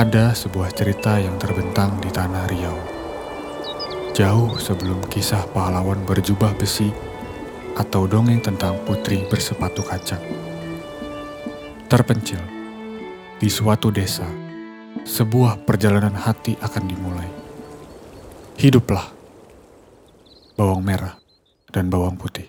Ada sebuah cerita yang terbentang di tanah Riau. Jauh sebelum kisah pahlawan berjubah besi atau dongeng tentang putri bersepatu kaca. Terpencil di suatu desa, sebuah perjalanan hati akan dimulai. Hiduplah bawang merah dan bawang putih.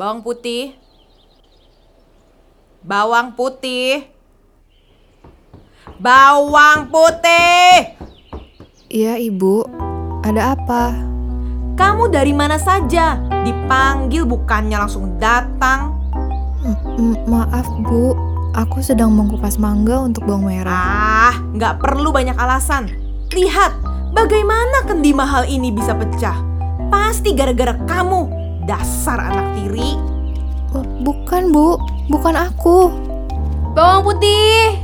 Bawang putih. Bawang putih. Bawang putih. Iya, Ibu. Ada apa? Kamu dari mana saja? Dipanggil bukannya langsung datang. M- m- maaf, Bu. Aku sedang mengupas mangga untuk bawang merah. Ah, nggak perlu banyak alasan. Lihat, bagaimana kendi mahal ini bisa pecah. Pasti gara-gara kamu. Dasar anak tiri. Oh, bukan, Bu. Bukan aku. Bawang putih.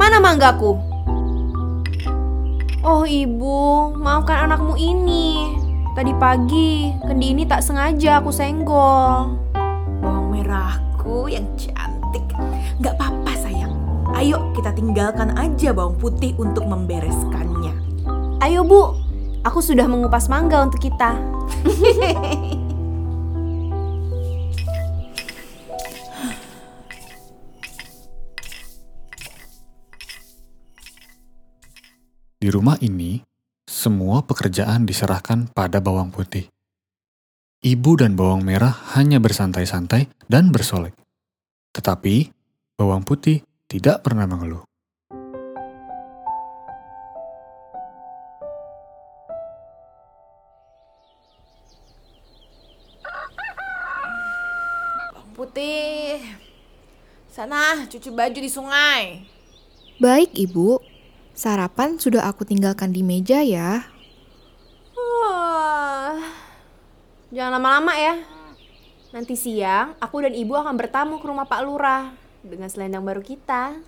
Mana manggaku? Oh ibu, maafkan anakmu ini. Tadi pagi, kendi ini tak sengaja aku senggol. Bawang merahku yang cantik. Nggak apa-apa sayang. Ayo kita tinggalkan aja bawang putih untuk membereskannya. Ayo bu, aku sudah mengupas mangga untuk kita. Di rumah ini, semua pekerjaan diserahkan pada bawang putih. Ibu dan bawang merah hanya bersantai-santai dan bersolek. Tetapi, bawang putih tidak pernah mengeluh. Bawang putih. Sana cuci baju di sungai. Baik, Ibu. Sarapan sudah aku tinggalkan di meja ya. Wah, jangan lama-lama ya. Nanti siang, aku dan ibu akan bertamu ke rumah Pak Lurah dengan selendang baru kita.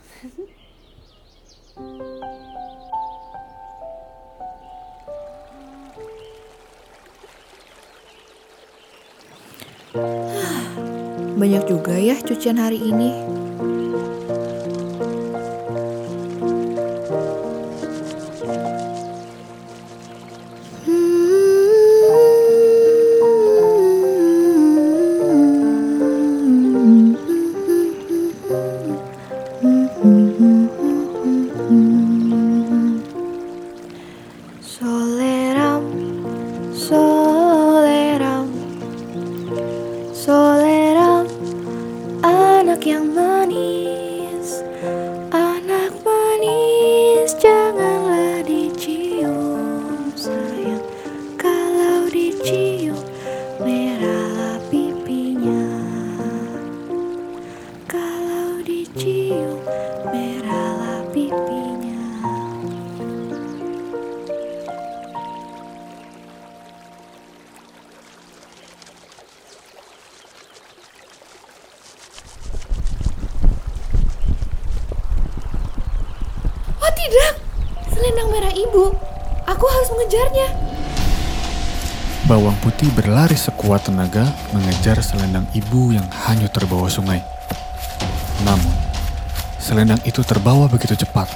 Banyak juga ya cucian hari ini. Anak tidak, selendang merah ibu. Aku harus mengejarnya. Bawang putih berlari sekuat tenaga mengejar selendang ibu yang hanyut terbawa sungai. Namun, selendang itu terbawa begitu cepat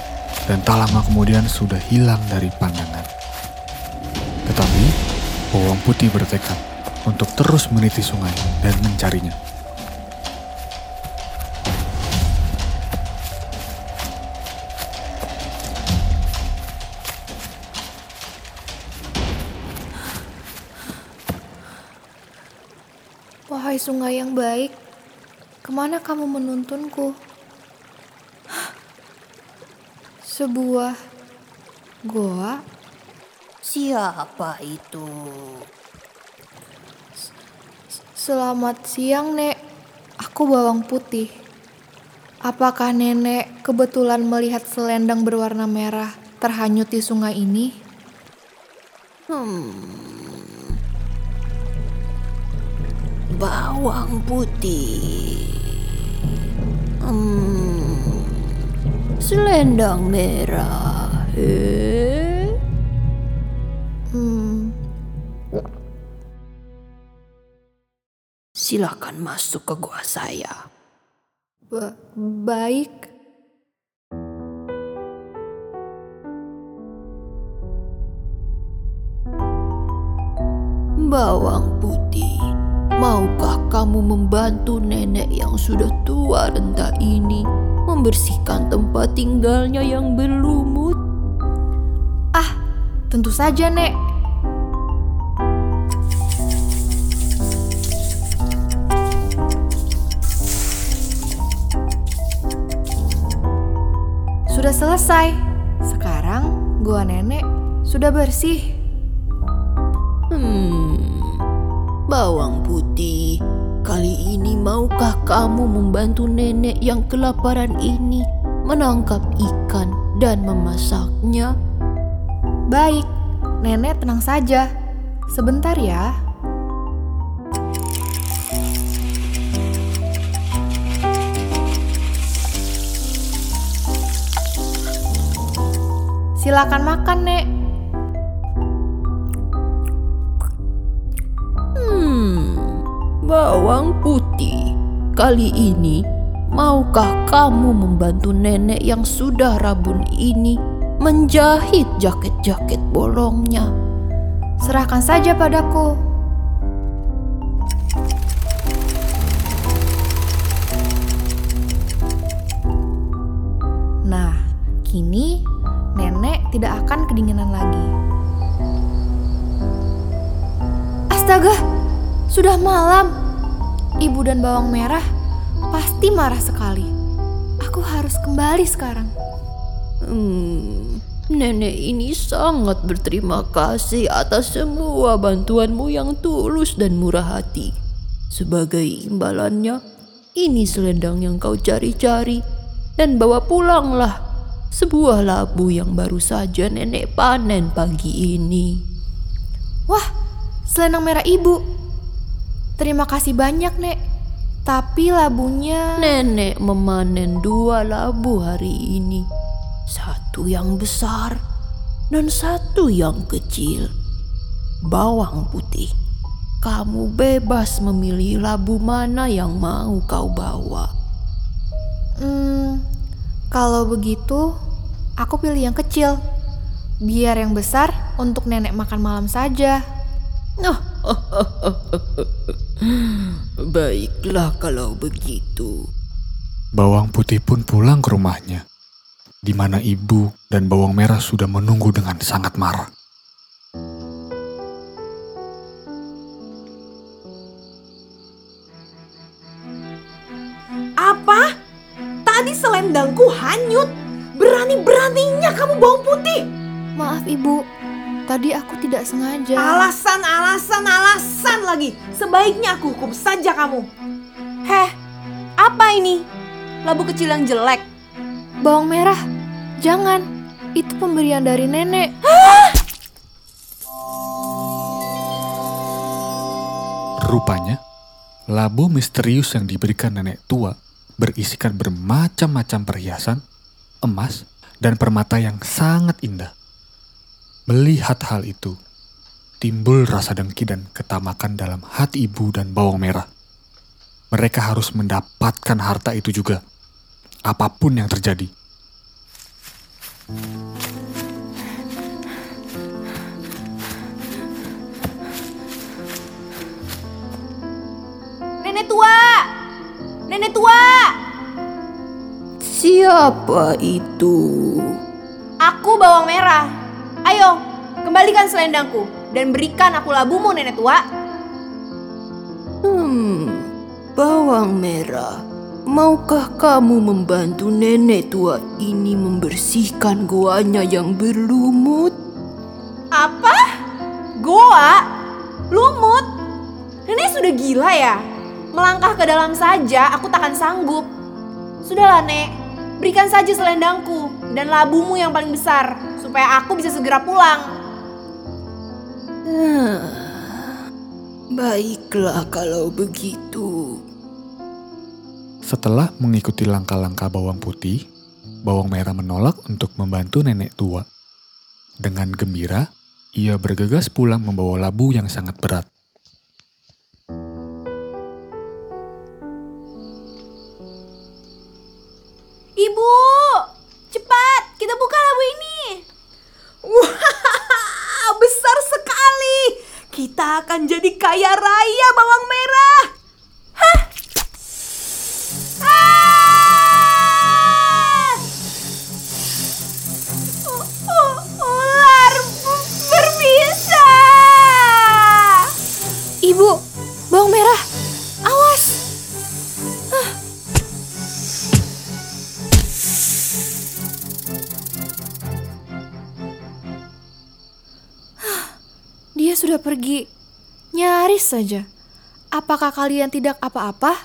dan tak lama kemudian sudah hilang dari pandangan. Tetapi, bawang putih bertekad untuk terus meniti sungai dan mencarinya. Wahai sungai yang baik, ke mana kamu menuntunku? Sebuah goa? Siapa itu? Selamat siang, Nek. Aku bawang putih. Apakah nenek kebetulan melihat selendang berwarna merah terhanyut di sungai ini? Bawang putih. Hmm. Selendang merah. Eh? Hmm, Si silakan masuk ke gua saya. Ba- baik. Bawang putih, maukah kamu membantu nenek yang sudah tua renta ini membersihkan tempat tinggalnya yang berlumut? Ah, tentu saja, Nek. Sudah selesai. Sekarang gua nenek sudah bersih. Hmm, bawang kali ini maukah kamu membantu nenek yang kelaparan ini menangkap ikan dan memasaknya? Baik, nenek tenang saja. Sebentar ya. Silakan makan, Nek. Bawang putih, kali ini maukah kamu membantu nenek yang sudah rabun ini menjahit jaket-jaket bolongnya? Serahkan saja padaku. Nah, kini nenek tidak akan kedinginan lagi. Astaga, sudah malam. Ibu dan bawang merah pasti marah sekali. Aku harus kembali sekarang. Hmm, nenek ini sangat berterima kasih atas semua bantuanmu yang tulus dan murah hati. Sebagai imbalannya, ini selendang yang kau cari-cari dan bawa pulanglah sebuah labu yang baru saja nenek panen pagi ini. Wah, selendang merah ibu. Terima kasih banyak, Nek. Tapi labunya... Nenek memanen dua labu hari ini. Satu yang besar dan satu yang kecil. Bawang putih. Kamu bebas memilih labu mana yang mau kau bawa. Hmm, kalau begitu, aku pilih yang kecil. Biar yang besar untuk nenek makan malam saja. Baiklah kalau begitu. Bawang putih pun pulang ke rumahnya, di mana ibu dan bawang merah sudah menunggu dengan sangat marah. Apa? Tadi selendangku hanyut. Berani-beraninya kamu bawang putih. Maaf ibu, tadi aku tidak sengaja. Alasan, alasan, alasan lagi. Sebaiknya aku hukum saja kamu. Heh, apa ini? Labu kecil yang jelek. Bawang merah, jangan. Itu pemberian dari nenek. Rupanya, labu misterius yang diberikan nenek tua berisikan bermacam-macam perhiasan, emas, dan permata yang sangat indah. Melihat hal itu, timbul rasa dengki dan ketamakan dalam hati ibu dan bawang merah. Mereka harus mendapatkan harta itu juga, apa pun yang terjadi. Nenek tua! Nenek tua! Siapa itu? Aku bawang merah. Kembalikan selendangku dan berikan aku labumu nenek tua. Hmm, bawang merah. Maukah kamu membantu nenek tua ini membersihkan goanya yang berlumut? Apa? Goa? Lumut? Nenek sudah gila ya? Melangkah ke dalam saja aku takkan sanggup. Sudahlah Nek, berikan saja selendangku dan labumu yang paling besar supaya aku bisa segera pulang. Ah, baiklah kalau begitu. Setelah mengikuti langkah-langkah bawang putih, bawang merah menolak untuk membantu nenek tua. Dengan gembira, ia bergegas pulang membawa labu yang sangat berat. Kita akan jadi kaya raya bawang merah. Sudah pergi. Nyaris saja. Apakah kalian tidak apa-apa?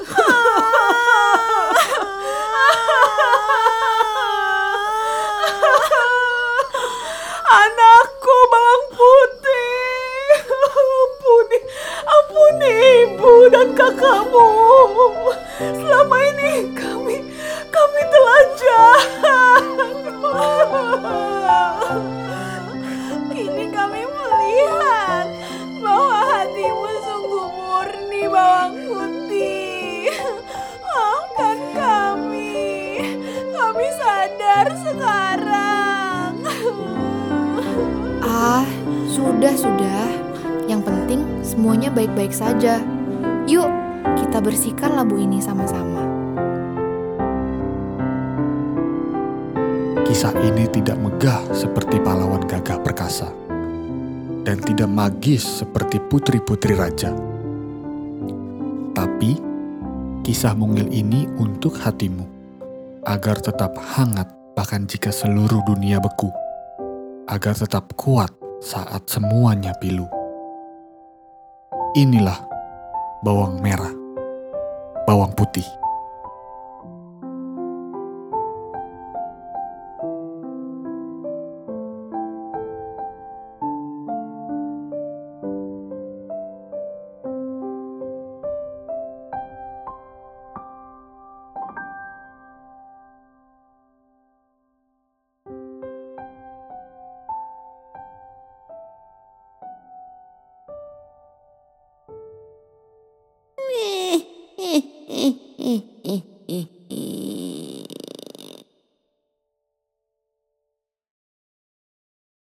Anakku bawang putih. Ampuni, ampuni ibu dan kakakmu. Selama semuanya baik-baik saja. Yuk, kita bersihkan labu ini sama-sama. Kisah ini tidak megah seperti pahlawan gagah perkasa dan tidak magis seperti putri-putri raja. Tapi kisah mungil ini untuk hatimu agar tetap hangat bahkan jika seluruh dunia beku, agar tetap kuat saat semuanya pilu. Inilah bawang merah, bawang putih.